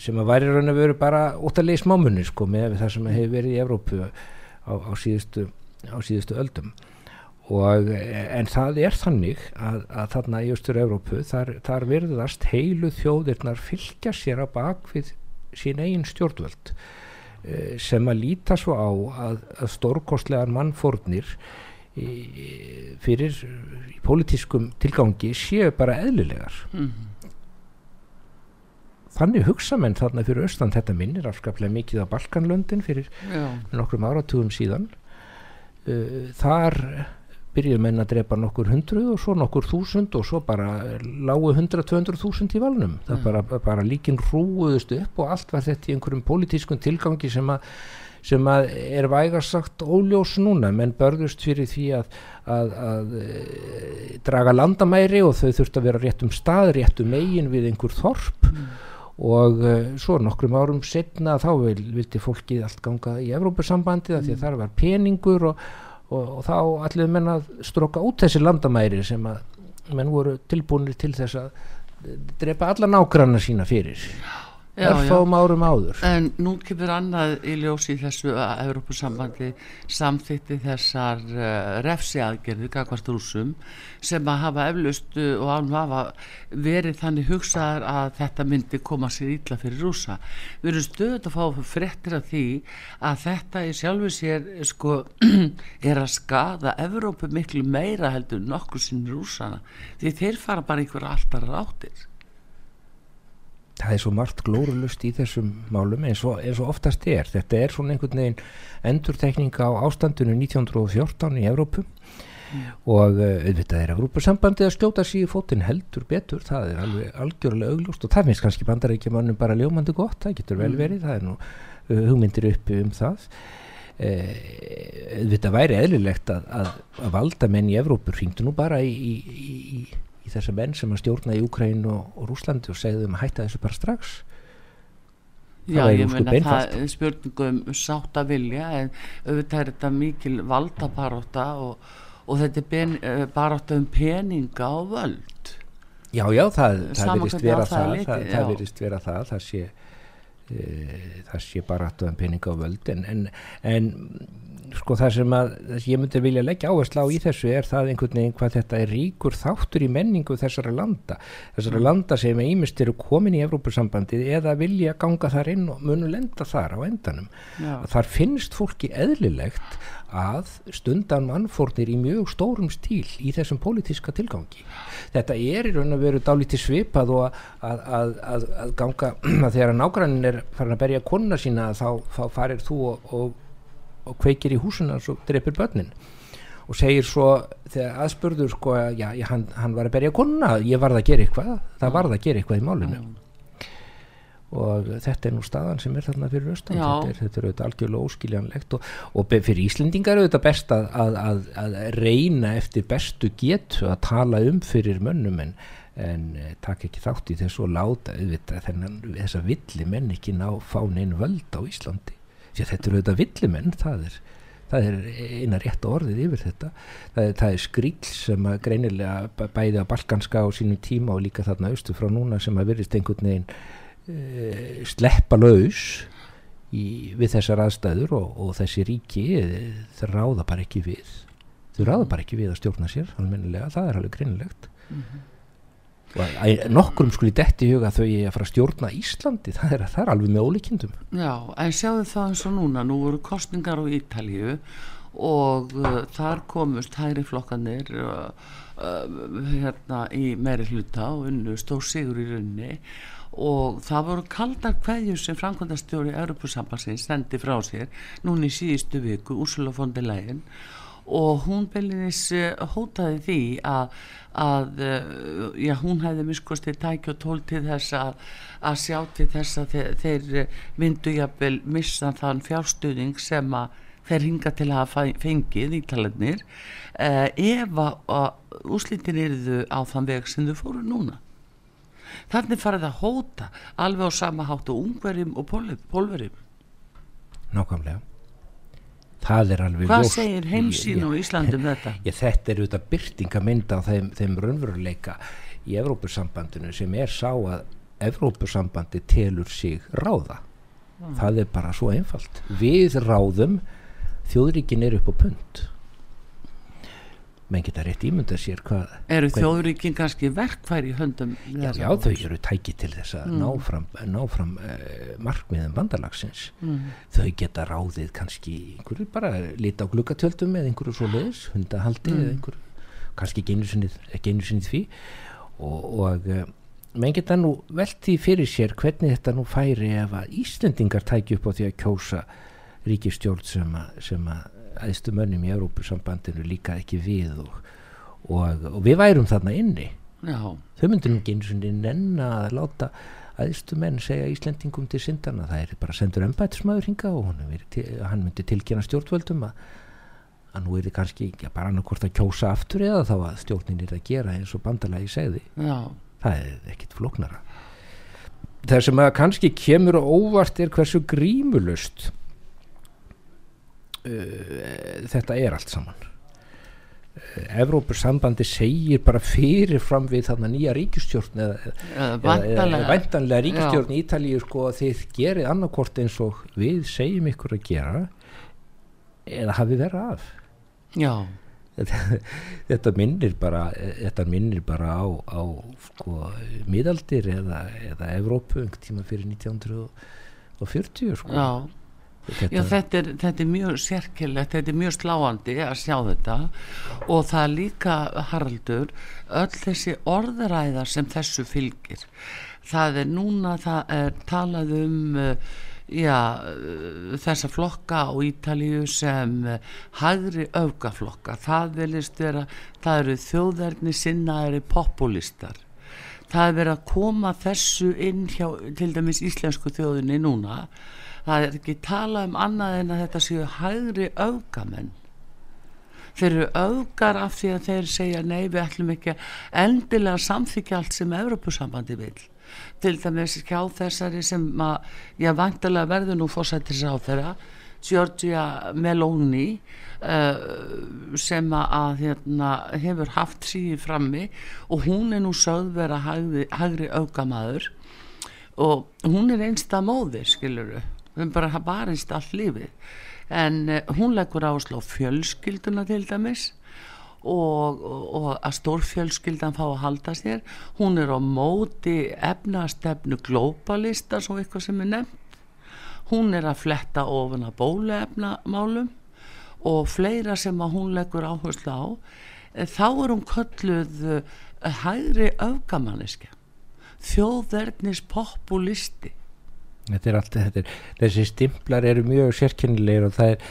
sem að væri raun og veru bara óttalegi smámunni sko með það sem hefur verið í Evrópu á, á síðustu á síðustu öldum. Og en það er þannig að, að þarna í Östur Evrópu þar, þar verðast heilu þjóðirnar fylgja sér á bakvið sín eigin stjórnvöld sem að líta svo á að, að stórkostlegar mannfórnir í, fyrir í pólitískum tilgangi séu bara eðlilegar mm -hmm. þannig hugsa menn þarna fyrir austan þetta minnir afskaplega mikið á Balkanlöndin fyrir Já. nokkrum áratugum síðan uh, þar byrjuð menn að drepa nokkur hundruð og svo nokkur þúsund og svo bara lágu hundra, tvöndru þúsund í valnum það mm. bara, bara líkin rúuðust upp og allt var þetta í einhverjum pólitískun tilgangi sem að sem að er vægarsagt óljós núna menn börðust fyrir því að, að, að e, draga landamæri og þau þurft að vera rétt um stað rétt um eigin við einhver þorp mm. og e, svo nokkrum árum setna þá vil, vildi fólki allt ganga í Evrópussambandi mm. því að mm. þar var peningur og, og, og þá allir menn að stróka út þessi landamæri sem að menn voru tilbúinir til þess að drepa alla nágranna sína fyrir örfáum árum áður. En nú kemur annað í ljósi þessu að Európusambandi samþýtti þessar uh, refsi aðgerði kakvart rúsum sem að hafa eflust uh, og ánum hafa verið þannig hugsaðar að þetta myndi koma sér ítla fyrir rúsa við erum stöðut að fá frettir af því að þetta í sjálfu sér sko er að skada Evrópu miklu meira heldur nokkur sinn rúsana því þeir fara bara einhver alltaf ráttir það er svo margt glórulust í þessum málum eins og, eins og oftast er. Þetta er svona einhvern veginn endurtekninga á ástandinu 1914 í Evrópu. Mm. og uh, auðvitað er Evrópusambandi að skjóta í fótinn heldur betur, það er alveg algjörlega auglúst og það finnst kannski bandarækja mannum bara ljómandi gott, það getur vel mm. verið. Það er nú uh, hugmyndir uppi um það. Uh, auðvitað væri eðlilegt að, að, að valda menn í Evrópu ringdu nú bara í, í, í í þessa menn sem að stjórna í Ukræn og, og Rúslandi og segðu þeim að hætta þessu bara strax? Já, ég meina það er spurningum sátt að vilja en auðvitað er þetta mikil valdabaróta og, og þetta er ben, eh, baróta um peninga og völd. Já, já, það, það verist vera það, það, það verist vera það það sé e, það sé baróta um peninga og völd en, en, en sko það sem að ég myndi vilja leggja áherslu á í þessu er það einhvern veginn hvað þetta er ríkur þáttur í menningu þessara landa þessara mm. landa sem ímest eru komin í Evrópussambandið eða vilja ganga þar inn og munu lenda þar á endanum Já. þar finnst fólki eðlilegt að stundan mannfórnir í mjög stórum stíl í þessum pólitíska tilgangi þetta er í raun og veru dálítið svipað og að, að, að, að ganga að þegar nágrannin er farin að berja konuna sína þá, þá farir þú og, og og kveikir í húsuna og dreipir börnin. Og segir svo þegar aðspurður sko að já, hann, hann var að berja konuna, ég varð að gera eitthvað það varð að gera eitthvað í málinu. Mm. og þetta er nú staðan sem er þarna fyrir austan. Þetta er, þetta er auðvitað algjörlega óskiljanlegt og, og fyrir Íslendingar er auðvitað best að, að, að, að reyna eftir bestu getu að tala um fyrir mönnum en, en eh, takk ekki þátt í þessu og láta auðvitað þennan þess að villi menn ekki ná fán einu völd á Íslandi að þetta eru auðvitað villimenn það er, það er eina rétt orðið yfir þetta. Það er, það er skríl sem að greinilega bæði á balkanska á sínum tíma og líka þarna austu frá núna sem að verðist einhvern veginn e, sleppa laus í, við þessar aðstæður og, og þessi ríki þau ráða bara ekki við þau ráða bara ekki við að stjórna sér almennilega, það er alveg greinilegt. Mm -hmm nokkurum skuli detti í huga þau að fara að stjórna Íslandi. Það er, það er alveg með ólíkjendum Já, en sjáðu það eins og núna. Nú voru kostningar á Ítalju og uh, þar komust hægri flokkanir uh, uh, hérna í meiri hluta og unnu stór sigur í runni og það voru kaldar hverju sem framkvæmdastjóri Europasambassins stendi frá sér núni í síðustu viku Úrsula von der Leyen og hún beilinnis eh, hótaði því að, að eh, já, hún hefði miskostið tæki og tól til þess að, að sjá til þess að þeir, þeir myndu jafnvel missa þann fjárstuðning sem að þeir hinga til að fengið í talarnir eh, ef að úslitin eruðu á þann veg sem þau fóru núna. Þannig farið að hóta alveg á sama hátt og ungverjum og pólverjum. Nákvæmlega það er alveg Hvað ljóst. segir heimsín á Íslandum þetta? ég, þetta er auðvitað byrtingamynda á þeim, þeim raunveruleika í Evrópusambandinu sem er sá að Evrópusambandi telur sig ráða það er bara svo einfalt við ráðum þjóðríkin er upp á pund menn geta rétt ímynda sér hvað Eru þjóðríkin kannski verkfæri í höndum já, já þau eru tæki til þess að ná fram, ná fram uh, markmiðum bandalagsins. Mm. þau geta ráðið kannski einhverju bara lita á glukkatjöldum eða einhverju svo leiðis, hundahaldi eða einhverju, kannski sinni því. Og, og uh, menn geta nú velti fyrir sér hvernig þetta nú færi ef að Íslendingar tæki upp á því að kjósa ríkistjórn sem að æðstu mönnum í Európusambandinu líka ekki við og, og, og við værum þarna inni. Já, þau myndir nú ekki einu sinni nenna að láta aðeistu menn segja Íslendingum til syndana, það er bara sendur embætismæður hinga og til, hann myndi tilkjana stjórnvöldum að, að nú er þið kannski ekki bara annarkvort að kjósa aftur eða þá að stjórnin er að gera eins og bandalagi segði, já, það er ekkit flóknara. Það sem að kannski kemur og óvart er hversu grímulust uh, þetta er allt saman. Evrópussambandi segir bara fyrir fram við þarna nýja ríkistjórn eða, eða eða, væntanlega ríkistjórn í Ítalíu sko að þið gerið annarkort eins og við segjum ykkur að gera eða hafi verið af. Já, þetta, minnir bara þetta minnir bara á, á sko miðaldir eða, eða Evrópu tíma fyrir 1940 sko. Já þetta, Já, þetta er, þetta er mjög sérkilegt, þetta er mjög sláandi að sjá þetta og það er líka Haraldur, öll þessi orðræða sem þessu fylgir. Það er núna, það er talað um uh, já, uh, þessa flokka á Ítalíu sem uh, hægri öfgaflokka. Það vilist vera, það eru þjóðverðni sinnaðari populistar. Það er verið að koma þessu inn hjá til dæmis íslensku þjóðinni núna það er ekki tala um annað en að þetta séu hægri öfgamenn. Þeir eru öfgar af því að þeir segja nei við ætlum ekki endilega samþykja allt sem Evropasambandi vil til dæmis hjá þessari sem að ég vantilega verður nú fórsættis á þeirra Giorgia Meloni uh, sem að hérna, hefur haft síði frammi og hún er nú sögð vera hægri, öfgamaður. Og hún er einsta móðir skiluru við bara hafa barist allt lífið. En uh, hún leggur áslá fjölskylduna til dæmis og, og, að stórfjölskyldan fá að halda sér. Hún er á móti efnastefnu glóbalista svo eitthvað sem er nefnt. Hún er að fletta ofan að bóluefnamálum og fleira sem að hún leggur áherslu á eh, þá er hún kölluð uh, hægri öfgamanniska þjóðverðnis populisti þetta er allt þetta er, þessi stimplar eru mjög sérkennilegir og það er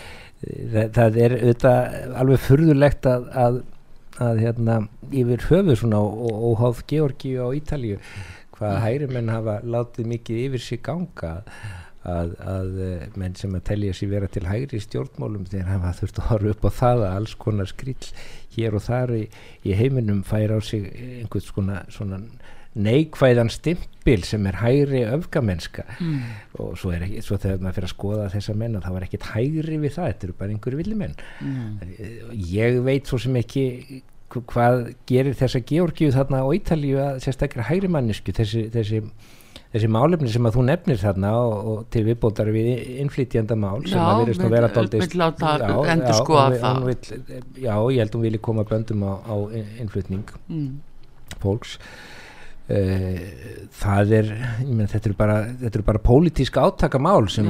það, er auðvitað alveg furðulegt að, að, að hérna, yfir höfu svona óháð Georgi á Ítalíu hvað hægri menn hafa látið mikið yfir sig ganga að, að eh, menn sem að telja sér vera til hægri stjórnmálum þeir hafa þurft að horfa upp á það að alls konar skrill hér og þar í, í heiminum fær á sig einhvers konar svona neikvæðan stimpil sem er hægri öfgamennska mm. og svo ekki, svo þegar maður fyrir að skoða þessa menn það var ekkit hægri við það, þetta eru bara einhverju villimenn mm. ég veit svo sem ekki hvað gerir þessa Georgíu þarna á Ítalíu að sérstaklega hægri mannisku þessi, þessi, þessi málefni sem að þú nefnir þarna og, og til viðbótar við innflytjanda mál sem Já, að verðist að vera vill, já, ég held hún vilji koma böndum á, á innflytning mm. fólks það er menn, þetta eru bara, þetta eru bara pólitísk átakamál sem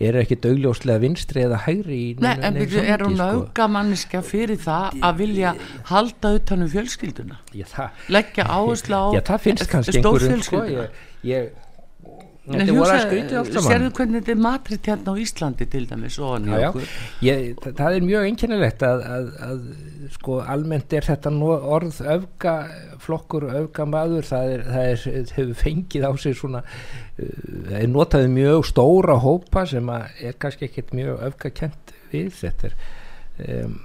eru ekki augljóslega vinstri eða hægri í Nei, en neinu byrju, er hún samhengi, sko. aukamanniska fyrir það að vilja halda utan um fjölskylduna. Já, leggja áherslu á sko, stórfjölskylduna. ég, ég, Nei, þetta voru að skrítið allt saman. hvernig þetta er matrit hérna á Íslandi til dæmis og hann í okkur Ég, það, það er mjög einkennilegt að, að, að sko almennt er þetta orð öfga flokkur öfga maður það, er, það er, hefur fengið á sig svona uh, er notaði mjög stóra hópa sem er kannski ekkert mjög öfgakent við. Þetta er um,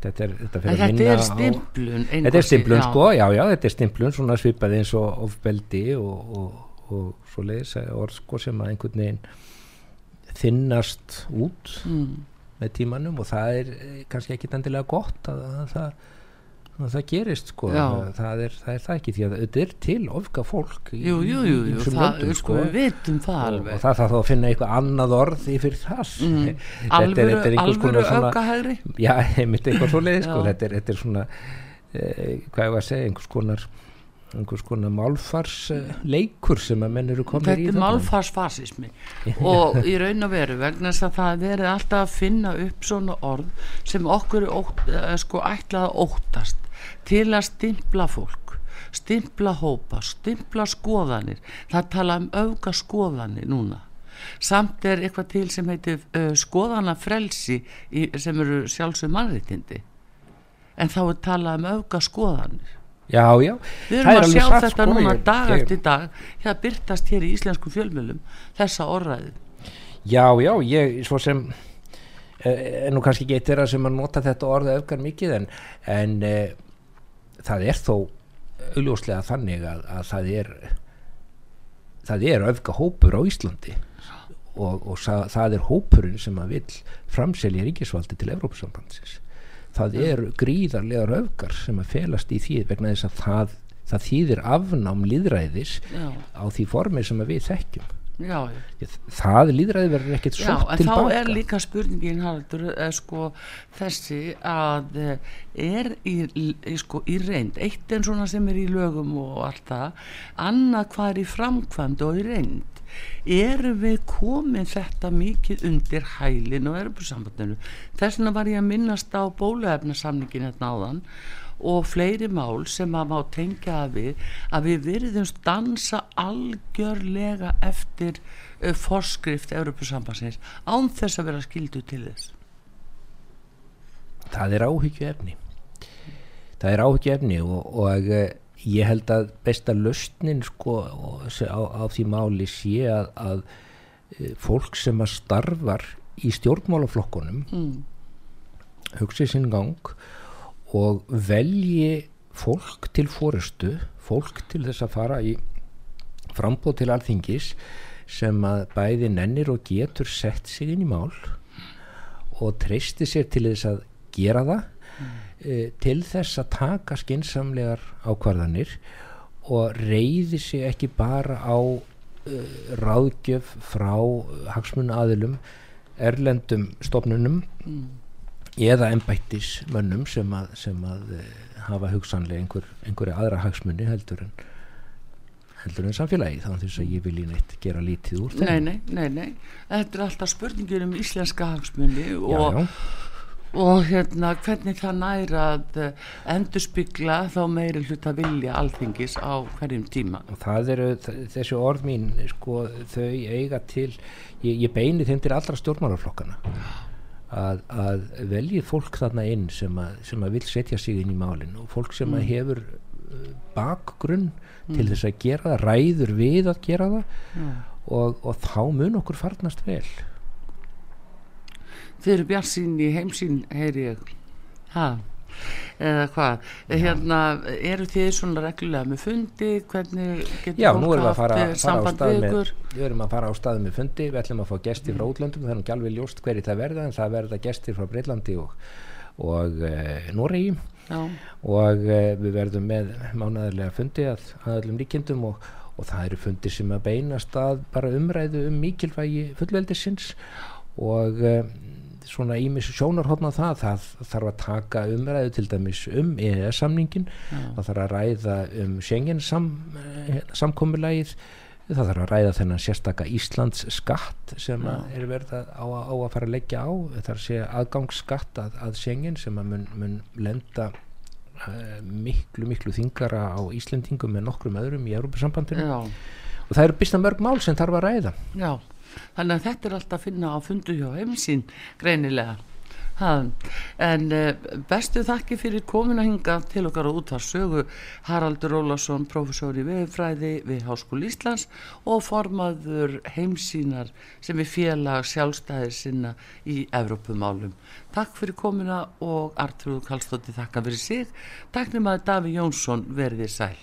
þetta er, þetta er stimplun Þetta er stimplun sko, já já, þetta er stimplun svona svipað eins og ofbeldi og, og, og svo leiðis orð sko sem að einhvern veginn þinnast út mm. með tímanum og það er eh, kannski ekki endilega gott að, að, það, að það gerist sko. Það er, það er það ekki því að þetta er til ofga fólk í, jú, jú, jú, í löndum, sko, vitum það og, alveg. og það þarf þá að finna eitthvað annað orð yfir það. Mm. Alvöru, alvöru öfgahægri já, einmitt eitthvað svo leiði sko er, þetta er svona eh, hvað ég var að segja, einhvers konar einhvers konar málfars eh, sem að menn eru komnir í þetta er málfarsfasismi. Og í raun og veru vegna þess að það er verið alltaf að finna upp svona orð sem okkur ótt, eh, sko ætlað að óttast. Til að stimpla fólk stimpla hópa, stimpla skoðanir. Það tala um auka skoðanir núna. Samt er eitthvað til sem heitir uh, skoðana frelsi í, sem eru sjálfsög mannréttindi. En þá er talað um auka skoðanir já, já, Við erum er að sjá satt, þetta sko, núna dag eftir dag. Það byrtast hér í íslensku fjölmjölum þessa orðræðu. Já, já ég svo sem eh, nú kannski eitt þeirra sem að nota þetta orða öfgar mikið en, en e, það er þó augljóslega þannig að, að það er það er öfga hópur á Íslandi. Og, og það, það er hópurinn sem að vill framselja ríkisvaldi til Evrópusambandsins það eru gríðarlegar öfgar sem að felast í því vegna þess að það, það þýðir afnám líðræðis já, á því formi sem við þekkjum. Já, Ég- það líðræði verður ekkert já sótt en þá tilbaka er líka spurningin Haraldur, er sko þessi að eh, er í, í, sko, í reynd eitt en svona sem er í lögum og allt það annað hvað er í framkvæmd og í reynd erum við komið þetta mikið undir hælinn og erbjörnsambandinu þess vegna var ég að minnast á bóluefnasamningin hérna áðan og fleiri mál sem að má tengja að við að við virðumst dansa algjörlega eftir uh, forskrift Európusambansins án þess að vera skildu til þess. Það er áhyggju efni það er áhyggju efni og, og eh, ég held að besta lausnin sko á, á því máli sé að, að eh, fólk sem að starfar í stjórnmálaflokkunum mm. hugsi sinn gang og velji fólk til fórustu fólk til þess að fara í frambóð til alþingis sem að bæði nennir og getur sett sig inn í mál og treysti sér til þess að gera það mm. Til þess að taka skinsamlegar ákvarðanir og reyði sig ekki bara á uh, ráðgjöf frá hagsmuna aðilum erlendum stofnunum Mm. eða embættismönnum sem að, sem að uh, hafa hugsanlega einhver, einhverja aðra hagsmunni heldur en heldur en samfélagi þá þess að ég vilji neitt gera lítið úr þeim nei, nei, nei, nei þetta er alltaf spurningin um íslenska hagsmunni og, já, já. Og hérna hvernig það næra að endurspygla þá meiri hluta vilja alþingis á hverjum tíma? Og það eru þ- þessi orð mín sko þau eiga til ég, ég beini þeim til allra stjórnmálaflokkana að, að veljið fólk þarna inn sem að, sem að vil setja sig inn í málin og fólk sem að hefur uh, bakgrunn til þess að gera það ræður við að gera það Já. og, og þá mun okkur farnast vel Þið eru bjarsinn í heimsinn, heyri ég. Ha, eða hvað. Hérna, eru þið svona reglulega með fundi? Hvernig getur Já, fólk fara, haft, eh, fara á samband stað við ykkur? við erum að fara á stað með fundi við ætlum að fá gesti frá útlöndum nú ekki alveg ljóst hverju það verða en það verða gestir frá Breitlandi og, og e, Noregi og e, við verðum með mánaðarlega fundi að, að öllum líkindum og, og það eru fundi sem að beinast að bara umræðu um mikilvægi fullveldisins og e, svona ímis sjónarhóttna það, það þarf að taka umræðu til dæmis um EES-samningin það þarf að ræða um Schengen sam, eh, samkomulægið það þarf að ræða þennan sérstaka Íslands skatt sem er verið að, á, á að fara að leggja á. Það er segja aðgangsskatt að, að Schengen sem að mun, mun lenda uh, miklu miklu þingara á Íslendingum með nokkrum öðrum í Európa-sambandinu já, og það eru býsta mörg mál sem þarf að ræða. Já. Þannig að þetta er alltaf að finna á fundu hjá heimsinn, greinilega. Það, en uh, bestu þakki fyrir komin að hinga til okkar á útvarsögu Haraldur Ólafsson, professor í veðurfræði við Háskóli Íslands og formaður heimsínar sem er félag sjálfstæðir sinna í Evrópumálum. Takk fyrir komina og Artrúð Kallstótti þakka fyrir sig. Takk nema að Daví Jónsson verði sæl.